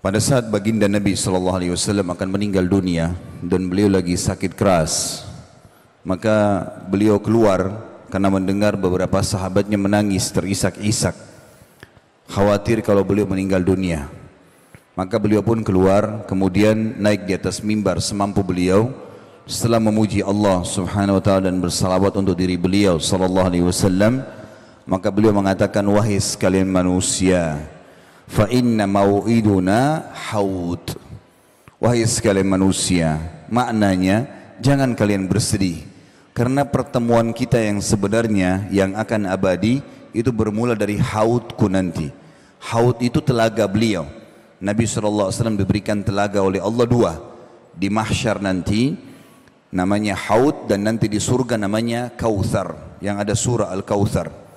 Pada saat baginda Nabi sallallahu alaihi wasallam akan meninggal dunia dan beliau lagi sakit keras, maka beliau keluar karena mendengar beberapa sahabatnya menangis terisak-isak, khawatir kalau beliau meninggal dunia. Maka beliau pun keluar, kemudian naik di atas mimbar semampu beliau setelah memuji Allah Subhanahu wa taala dan bersalawat untuk diri beliau sallallahu alaihi wasallam, maka beliau mengatakan wahai sekalian manusia, fa inna mau'iduna haud. Wahai sekalian manusia maknanya jangan kalian bersedih. Karena pertemuan kita yang sebenarnya yang akan abadi itu bermula dari haudku nanti. Haud itu telaga beliau. Nabi SAW diberikan telaga oleh Allah dua. Di mahsyar nanti namanya haud dan nanti di surga namanya kautsar yang ada surah al-kautsar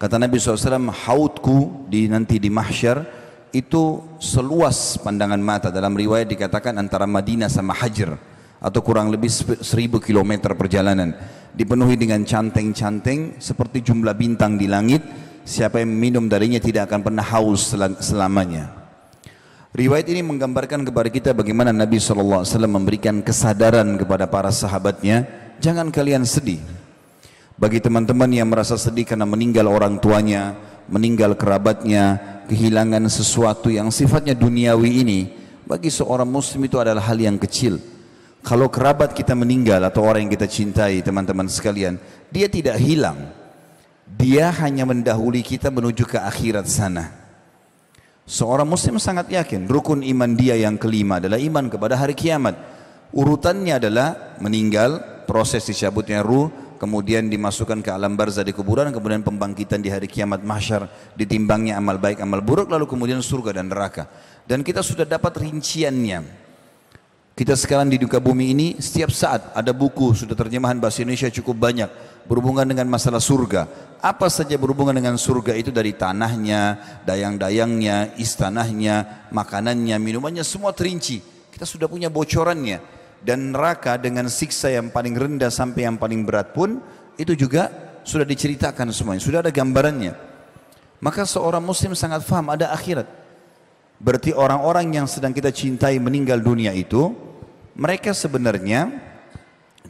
Kata Nabi SAW, hautku di nanti di mahsyar itu seluas pandangan mata. Dalam riwayat dikatakan antara Madinah sama Hajar atau kurang lebih seribu kilometer perjalanan. Dipenuhi dengan canteng-canteng seperti jumlah bintang di langit. Siapa yang minum darinya tidak akan pernah haus selamanya. Riwayat ini menggambarkan kepada kita bagaimana Nabi SAW memberikan kesadaran kepada para sahabatnya. Jangan kalian sedih. Bagi teman-teman yang merasa sedih karena meninggal orang tuanya, meninggal kerabatnya, kehilangan sesuatu yang sifatnya duniawi ini, bagi seorang muslim itu adalah hal yang kecil. Kalau kerabat kita meninggal atau orang yang kita cintai, teman-teman sekalian, dia tidak hilang. Dia hanya mendahului kita menuju ke akhirat sana. Seorang muslim sangat yakin rukun iman dia yang kelima adalah iman kepada hari kiamat. Urutannya adalah meninggal, proses dicabutnya ruh, kemudian dimasukkan ke alam barzah di kuburan, kemudian pembangkitan di hari kiamat mahsyar, ditimbangnya amal baik, amal buruk, lalu kemudian surga dan neraka. Dan kita sudah dapat rinciannya. Kita sekarang di duka bumi ini setiap saat ada buku sudah terjemahan bahasa Indonesia cukup banyak berhubungan dengan masalah surga. Apa saja berhubungan dengan surga itu dari tanahnya, dayang-dayangnya, istanahnya, makanannya, minumannya semua terinci. Kita sudah punya bocorannya dan neraka dengan siksa yang paling rendah sampai yang paling berat pun itu juga sudah diceritakan semuanya, sudah ada gambarannya. Maka seorang muslim sangat faham ada akhirat. Berarti orang-orang yang sedang kita cintai meninggal dunia itu, mereka sebenarnya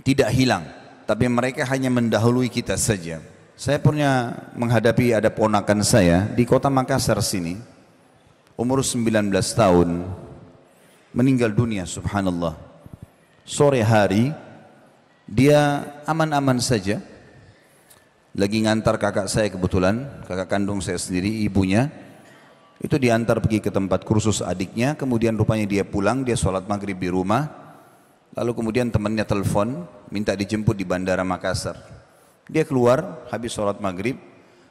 tidak hilang, tapi mereka hanya mendahului kita saja. Saya punya menghadapi ada ponakan saya di kota Makassar sini, umur 19 tahun, meninggal dunia subhanallah sore hari dia aman-aman saja. Lagi ngantar kakak saya kebetulan kakak kandung saya sendiri ibunya. Itu diantar pergi ke tempat kursus adiknya kemudian rupanya dia pulang dia sholat maghrib di rumah. Lalu kemudian temannya telepon minta dijemput di bandara Makassar. Dia keluar habis sholat maghrib.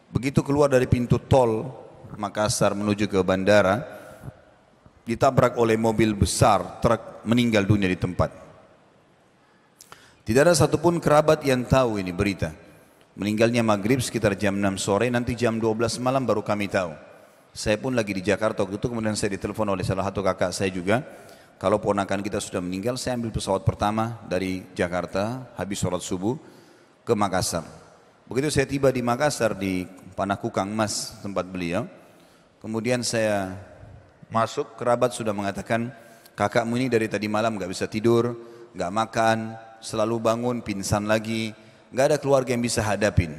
Begitu keluar dari pintu tol Makassar menuju ke bandara ditabrak oleh mobil besar truk meninggal dunia di tempat tidak ada satupun kerabat yang tahu ini berita. Meninggalnya maghrib sekitar jam 6 sore, nanti jam 12 malam baru kami tahu. Saya pun lagi di Jakarta waktu itu, kemudian saya ditelepon oleh salah satu kakak saya juga. Kalau ponakan kita sudah meninggal, saya ambil pesawat pertama dari Jakarta, habis sholat subuh, ke Makassar. Begitu saya tiba di Makassar, di Panakukang Mas, tempat beliau. Kemudian saya masuk, kerabat sudah mengatakan, kakakmu ini dari tadi malam gak bisa tidur, gak makan, selalu bangun pingsan lagi, nggak ada keluarga yang bisa hadapin.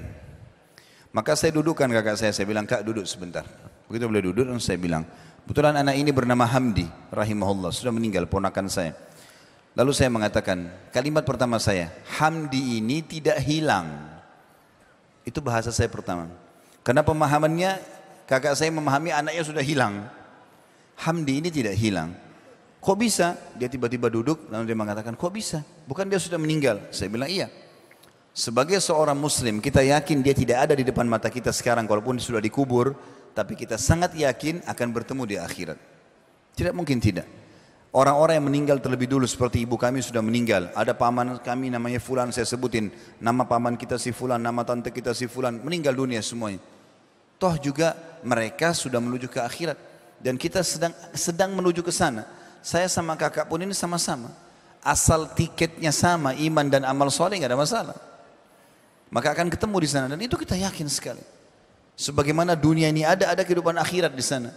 Maka saya dudukkan kakak saya, saya bilang kak duduk sebentar. Begitu boleh duduk, saya bilang, betulan anak ini bernama Hamdi, rahimahullah, sudah meninggal, ponakan saya. Lalu saya mengatakan, kalimat pertama saya, Hamdi ini tidak hilang. Itu bahasa saya pertama. Karena pemahamannya, kakak saya memahami anaknya sudah hilang. Hamdi ini tidak hilang. Kok bisa? Dia tiba-tiba duduk lalu dia mengatakan, kok bisa? Bukan dia sudah meninggal? Saya bilang iya. Sebagai seorang muslim kita yakin dia tidak ada di depan mata kita sekarang walaupun sudah dikubur. Tapi kita sangat yakin akan bertemu di akhirat. Tidak mungkin tidak. Orang-orang yang meninggal terlebih dulu seperti ibu kami sudah meninggal. Ada paman kami namanya Fulan saya sebutin. Nama paman kita si Fulan, nama tante kita si Fulan. Meninggal dunia semuanya. Toh juga mereka sudah menuju ke akhirat. Dan kita sedang sedang menuju ke sana. Saya sama kakak pun ini sama-sama. Asal tiketnya sama, iman dan amal soleh nggak ada masalah. Maka akan ketemu di sana dan itu kita yakin sekali. Sebagaimana dunia ini ada, ada kehidupan akhirat di sana.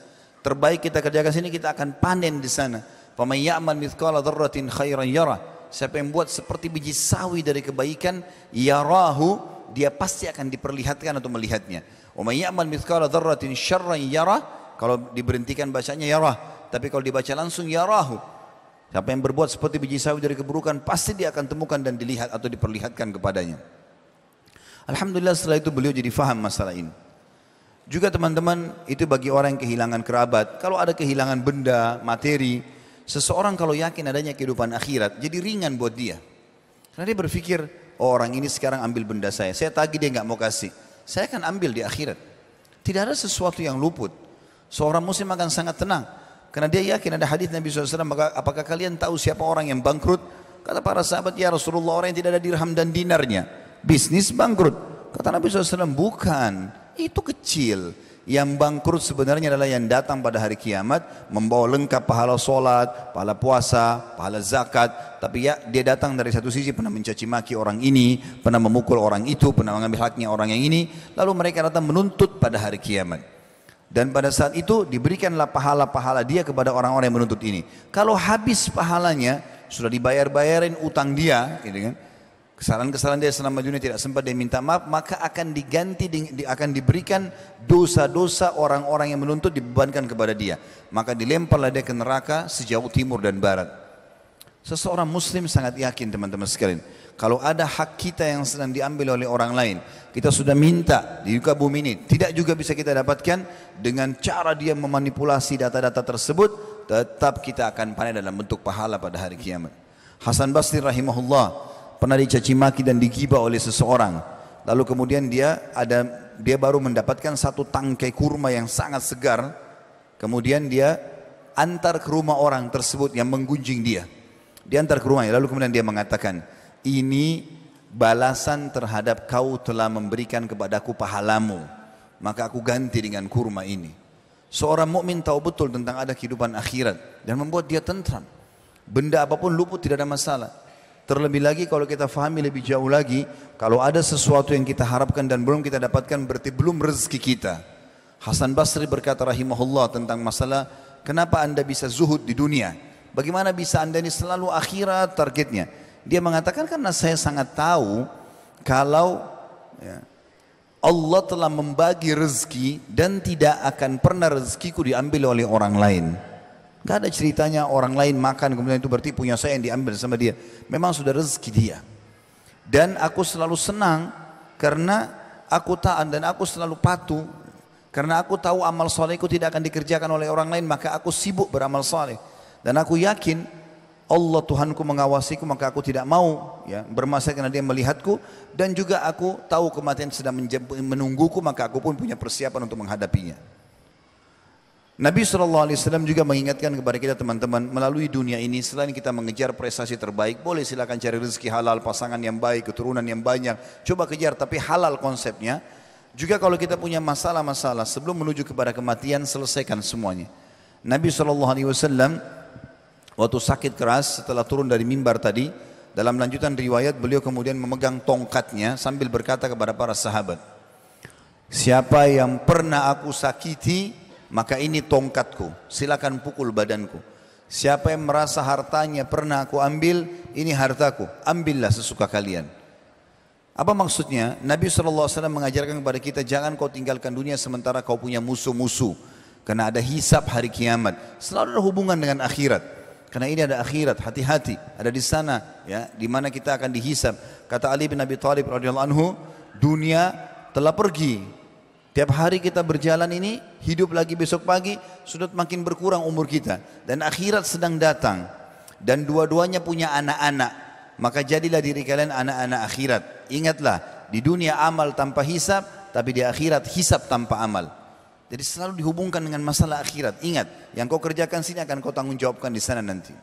terbaik kita kerjakan sini kita akan panen di sana. Faman ya'mal mithqala dzarratin khairan yara. Siapa yang buat seperti biji sawi dari kebaikan, yarahu, dia pasti akan diperlihatkan atau melihatnya. Wa may ya'mal mithqala dzarratin syarran yara. Kalau diberhentikan bacanya yarah, tapi kalau dibaca langsung yarahu. Siapa yang berbuat seperti biji sawi dari keburukan, pasti dia akan temukan dan dilihat atau diperlihatkan kepadanya. Alhamdulillah setelah itu beliau jadi faham masalah ini. Juga teman-teman itu bagi orang yang kehilangan kerabat. Kalau ada kehilangan benda, materi, seseorang kalau yakin adanya kehidupan akhirat, jadi ringan buat dia. Karena dia berpikir, oh, orang ini sekarang ambil benda saya, saya tagih dia nggak mau kasih, saya akan ambil di akhirat. Tidak ada sesuatu yang luput. Seorang muslim akan sangat tenang. Karena dia yakin ada hadis Nabi SAW, maka apakah kalian tahu siapa orang yang bangkrut? Kata para sahabat, ya Rasulullah orang yang tidak ada dirham dan dinarnya. Bisnis bangkrut. Kata Nabi SAW, bukan itu kecil. Yang bangkrut sebenarnya adalah yang datang pada hari kiamat membawa lengkap pahala solat, pahala puasa, pahala zakat. Tapi ya dia datang dari satu sisi pernah mencaci maki orang ini, pernah memukul orang itu, pernah mengambil haknya orang yang ini. Lalu mereka datang menuntut pada hari kiamat. Dan pada saat itu diberikanlah pahala-pahala dia kepada orang-orang yang menuntut ini. Kalau habis pahalanya, sudah dibayar-bayarin utang dia, gitu kan, kesalahan-kesalahan dia selama dunia tidak sempat dia minta maaf maka akan diganti di, akan diberikan dosa-dosa orang-orang yang menuntut dibebankan kepada dia. Maka dilemparlah dia ke neraka sejauh timur dan barat seseorang muslim sangat yakin teman-teman sekalian kalau ada hak kita yang sedang diambil oleh orang lain kita sudah minta di muka bumi ini tidak juga bisa kita dapatkan dengan cara dia memanipulasi data-data tersebut tetap kita akan panen dalam bentuk pahala pada hari kiamat Hasan Basri rahimahullah pernah dicaci maki dan digibah oleh seseorang. Lalu kemudian dia ada dia baru mendapatkan satu tangkai kurma yang sangat segar. Kemudian dia antar ke rumah orang tersebut yang menggunjing dia. Dia antar ke rumahnya. Lalu kemudian dia mengatakan, ini balasan terhadap kau telah memberikan kepadaku pahalamu. Maka aku ganti dengan kurma ini. Seorang mukmin tahu betul tentang ada kehidupan akhirat dan membuat dia tentram. Benda apa pun luput tidak ada masalah. Terlebih lagi kalau kita fahami lebih jauh lagi, kalau ada sesuatu yang kita harapkan dan belum kita dapatkan berarti belum rezeki kita. Hasan Basri berkata rahimahullah tentang masalah kenapa anda bisa zuhud di dunia. Bagaimana bisa anda ini selalu akhirat targetnya. Dia mengatakan karena saya sangat tahu kalau ya, Allah telah membagi rezeki dan tidak akan pernah rezekiku diambil oleh orang lain. Gak ada ceritanya orang lain makan kemudian itu berarti punya saya yang diambil sama dia. Memang sudah rezeki dia. Dan aku selalu senang karena aku taat dan aku selalu patuh. Karena aku tahu amal solehku tidak akan dikerjakan oleh orang lain maka aku sibuk beramal soleh. Dan aku yakin Allah Tuhanku mengawasiku maka aku tidak mau ya bermasalah karena dia melihatku. Dan juga aku tahu kematian sedang menungguku maka aku pun punya persiapan untuk menghadapinya. Nabi SAW juga mengingatkan kepada kita teman-teman melalui dunia ini selain kita mengejar prestasi terbaik boleh silakan cari rezeki halal pasangan yang baik keturunan yang banyak coba kejar tapi halal konsepnya. Juga kalau kita punya masalah-masalah sebelum menuju kepada kematian selesaikan semuanya. Nabi SAW waktu sakit keras setelah turun dari mimbar tadi dalam lanjutan riwayat beliau kemudian memegang tongkatnya sambil berkata kepada para sahabat siapa yang pernah aku sakiti maka ini tongkatku, silakan pukul badanku. Siapa yang merasa hartanya pernah aku ambil, ini hartaku, ambillah sesuka kalian. Apa maksudnya? Nabi SAW mengajarkan kepada kita, jangan kau tinggalkan dunia sementara kau punya musuh-musuh. Karena ada hisap hari kiamat. Selalu ada hubungan dengan akhirat. Karena ini ada akhirat, hati-hati. Ada di sana, ya, di mana kita akan dihisap. Kata Ali bin Abi Thalib radhiyallahu anhu, dunia telah pergi, Tiap hari kita berjalan ini, hidup lagi besok pagi, sudah makin berkurang umur kita. Dan akhirat sedang datang. Dan dua-duanya punya anak-anak. Maka jadilah diri kalian anak-anak akhirat. Ingatlah, di dunia amal tanpa hisap, tapi di akhirat hisap tanpa amal. Jadi selalu dihubungkan dengan masalah akhirat. Ingat, yang kau kerjakan sini akan kau tanggung jawabkan di sana nanti.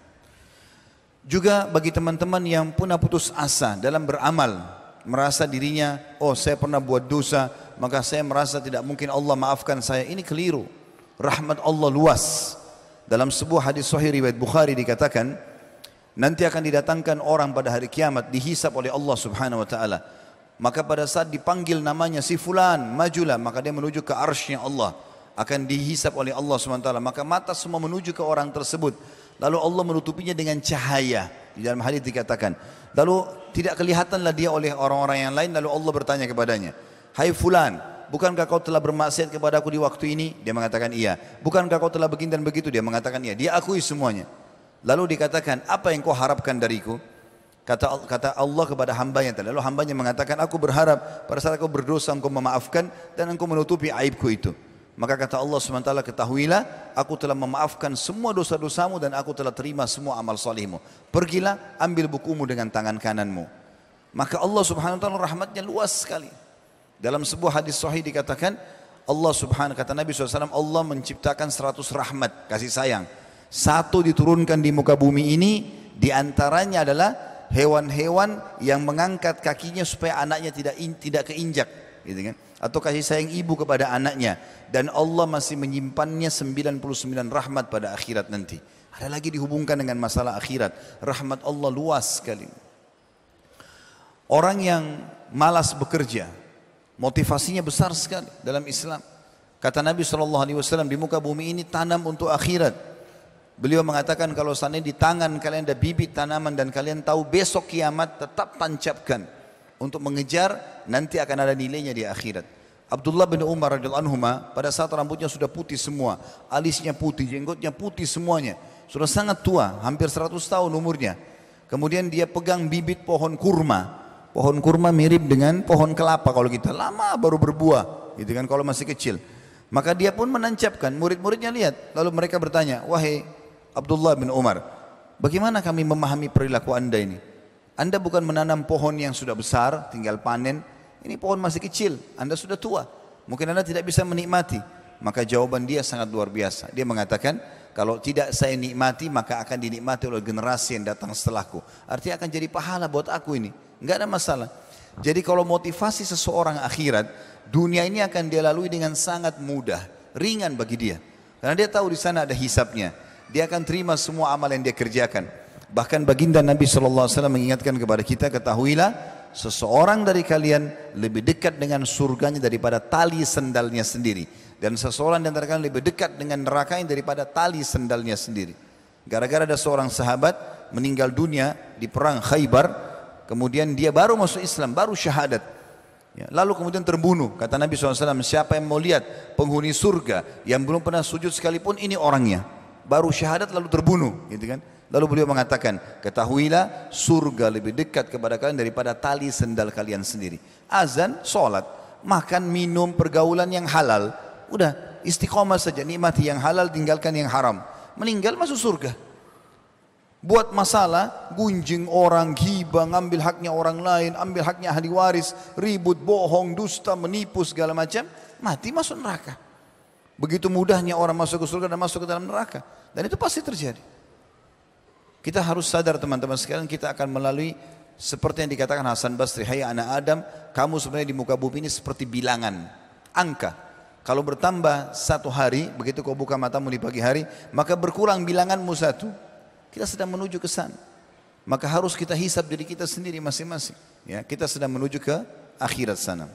Juga bagi teman-teman yang pun putus asa dalam beramal, merasa dirinya, oh saya pernah buat dosa, maka saya merasa tidak mungkin Allah maafkan saya. Ini keliru. Rahmat Allah luas. Dalam sebuah hadis sahih riwayat Bukhari dikatakan, nanti akan didatangkan orang pada hari kiamat dihisap oleh Allah Subhanahu wa taala. Maka pada saat dipanggil namanya si fulan, majulah, maka dia menuju ke arsy Allah. akan dihisap oleh Allah SWT. Maka mata semua menuju ke orang tersebut. Lalu Allah menutupinya dengan cahaya. Di dalam hadis dikatakan. Lalu tidak kelihatanlah dia oleh orang-orang yang lain. Lalu Allah bertanya kepadanya. Hai fulan, bukankah kau telah bermaksiat kepada aku di waktu ini? Dia mengatakan iya. Bukankah kau telah begini dan begitu? Dia mengatakan iya. Dia akui semuanya. Lalu dikatakan, apa yang kau harapkan dariku? Kata, kata Allah kepada hambanya tadi. Lalu hambanya mengatakan, aku berharap pada saat kau berdosa engkau memaafkan dan engkau menutupi aibku itu. Maka kata Allah SWT, ketahuilah, aku telah memaafkan semua dosa-dosamu dan aku telah terima semua amal salihmu. Pergilah, ambil bukumu dengan tangan kananmu. Maka Allah Subhanahu wa taala rahmatnya luas sekali. Dalam sebuah hadis sahih dikatakan Allah Subhanahu kata Nabi SAW Allah menciptakan seratus rahmat kasih sayang. Satu diturunkan di muka bumi ini di antaranya adalah hewan-hewan yang mengangkat kakinya supaya anaknya tidak in, tidak keinjak gitu kan atau kasih sayang ibu kepada anaknya dan Allah masih menyimpannya 99 rahmat pada akhirat nanti. Ada lagi dihubungkan dengan masalah akhirat. Rahmat Allah luas sekali. Orang yang malas bekerja, motivasinya besar sekali dalam Islam. Kata Nabi SAW di muka bumi ini tanam untuk akhirat. Beliau mengatakan kalau sana di tangan kalian ada bibit tanaman dan kalian tahu besok kiamat tetap tancapkan untuk mengejar nanti akan ada nilainya di akhirat. Abdullah bin Umar radhiyallahu anhu pada saat rambutnya sudah putih semua, alisnya putih, jenggotnya putih semuanya, sudah sangat tua, hampir 100 tahun umurnya. Kemudian dia pegang bibit pohon kurma. Pohon kurma mirip dengan pohon kelapa kalau kita lama baru berbuah, gitu kan kalau masih kecil. Maka dia pun menancapkan, murid-muridnya lihat, lalu mereka bertanya, "Wahai Abdullah bin Umar, bagaimana kami memahami perilaku Anda ini?" Anda bukan menanam pohon yang sudah besar, tinggal panen. Ini pohon masih kecil, Anda sudah tua. Mungkin Anda tidak bisa menikmati. Maka jawaban dia sangat luar biasa. Dia mengatakan, kalau tidak saya nikmati, maka akan dinikmati oleh generasi yang datang setelahku. Artinya akan jadi pahala buat aku ini. Enggak ada masalah. Jadi kalau motivasi seseorang akhirat, dunia ini akan dia lalui dengan sangat mudah, ringan bagi dia. Karena dia tahu di sana ada hisapnya. Dia akan terima semua amal yang dia kerjakan. Bahkan baginda Nabi SAW mengingatkan kepada kita, ketahuilah seseorang dari kalian lebih dekat dengan surganya daripada tali sendalnya sendiri. Dan seseorang antara kalian lebih dekat dengan nerakanya daripada tali sendalnya sendiri. Gara-gara ada seorang sahabat meninggal dunia di perang Khaybar, kemudian dia baru masuk Islam, baru syahadat. Ya, lalu kemudian terbunuh. Kata Nabi SAW, siapa yang mau lihat penghuni surga yang belum pernah sujud sekalipun, ini orangnya. Baru syahadat lalu terbunuh. Gitu kan? Lalu beliau mengatakan, ketahuilah surga lebih dekat kepada kalian daripada tali sendal kalian sendiri. Azan, solat, makan, minum, pergaulan yang halal. Udah, istiqomah saja, nikmati yang halal, tinggalkan yang haram. Meninggal masuk surga. Buat masalah, gunjing orang, gibah, ngambil haknya orang lain, ambil haknya ahli waris, ribut, bohong, dusta, menipu segala macam, mati masuk neraka. Begitu mudahnya orang masuk ke surga dan masuk ke dalam neraka. Dan itu pasti terjadi. Kita harus sadar teman-teman sekalian kita akan melalui seperti yang dikatakan Hasan Basri, hai anak Adam, kamu sebenarnya di muka bumi ini seperti bilangan, angka. Kalau bertambah satu hari, begitu kau buka matamu di pagi hari, maka berkurang bilanganmu satu. Kita sedang menuju ke sana. Maka harus kita hisap diri kita sendiri masing-masing. Ya, kita sedang menuju ke akhirat sana.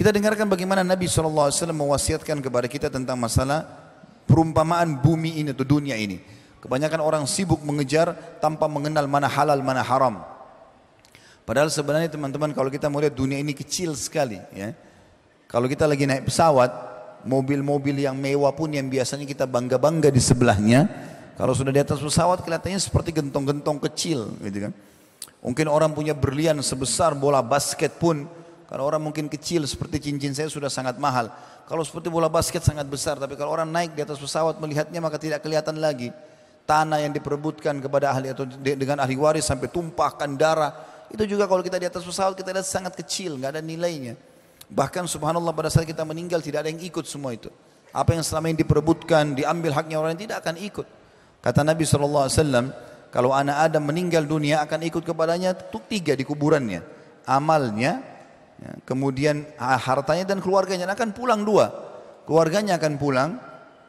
Kita dengarkan bagaimana Nabi SAW mewasiatkan kepada kita tentang masalah perumpamaan bumi ini atau dunia ini. Kebanyakan orang sibuk mengejar tanpa mengenal mana halal, mana haram. Padahal sebenarnya teman-teman kalau kita melihat dunia ini kecil sekali ya. Kalau kita lagi naik pesawat, mobil-mobil yang mewah pun yang biasanya kita bangga-bangga di sebelahnya, kalau sudah di atas pesawat kelihatannya seperti gentong-gentong kecil gitu kan. Mungkin orang punya berlian sebesar bola basket pun kalau orang mungkin kecil seperti cincin saya sudah sangat mahal. Kalau seperti bola basket sangat besar, tapi kalau orang naik di atas pesawat melihatnya maka tidak kelihatan lagi tanah yang diperebutkan kepada ahli atau dengan ahli waris sampai tumpahkan darah. Itu juga kalau kita di atas pesawat kita lihat sangat kecil, nggak ada nilainya. Bahkan subhanallah pada saat kita meninggal tidak ada yang ikut semua itu. Apa yang selama ini diperebutkan, diambil haknya orang yang tidak akan ikut. Kata Nabi SAW, kalau anak Adam meninggal dunia akan ikut kepadanya tiga di kuburannya. Amalnya, ya, kemudian hartanya dan keluarganya akan pulang dua. Keluarganya akan pulang,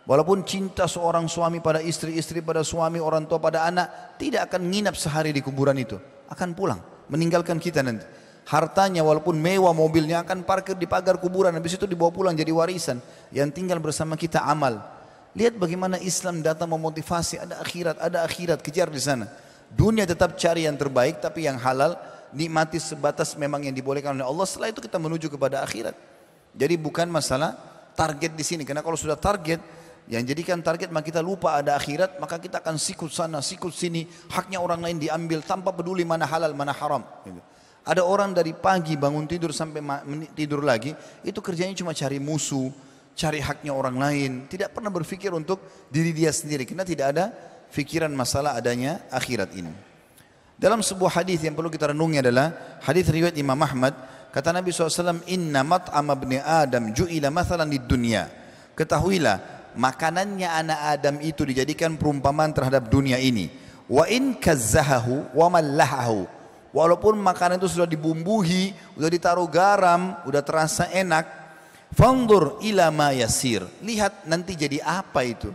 Walaupun cinta seorang suami pada istri, istri pada suami, orang tua pada anak, tidak akan nginap sehari di kuburan itu. Akan pulang, meninggalkan kita nanti. Hartanya walaupun mewah mobilnya akan parkir di pagar kuburan. Habis itu dibawa pulang jadi warisan. Yang tinggal bersama kita amal. Lihat bagaimana Islam datang memotivasi. Ada akhirat, ada akhirat. Kejar di sana. Dunia tetap cari yang terbaik tapi yang halal. Nikmati sebatas memang yang dibolehkan oleh Allah. Setelah itu kita menuju kepada akhirat. Jadi bukan masalah target di sini. Karena kalau sudah target, yang jadikan target maka kita lupa ada akhirat, maka kita akan sikut sana, sikut sini, haknya orang lain diambil tanpa peduli mana halal, mana haram. Ada orang dari pagi bangun tidur sampai tidur lagi, itu kerjanya cuma cari musuh, cari haknya orang lain, tidak pernah berpikir untuk diri dia sendiri karena tidak ada fikiran masalah adanya akhirat ini. Dalam sebuah hadis yang perlu kita renungi adalah hadis riwayat Imam Ahmad, kata Nabi SAW, Inna mat'am abni Adam ju'ila mathalan di dunia. Ketahuilah, makanannya anak Adam itu dijadikan perumpamaan terhadap dunia ini. Wa in kazzahahu wa mallahahu Walaupun makanan itu sudah dibumbuhi, sudah ditaruh garam, sudah terasa enak. Fandur ila ma yasir. Lihat nanti jadi apa itu.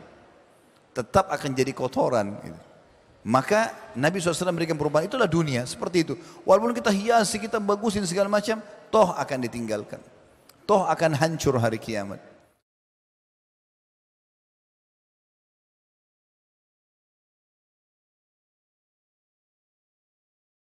Tetap akan jadi kotoran. Gitu. Maka Nabi SAW memberikan perubahan. Itulah dunia, seperti itu. Walaupun kita hiasi, kita bagusin segala macam, toh akan ditinggalkan. Toh akan hancur hari kiamat.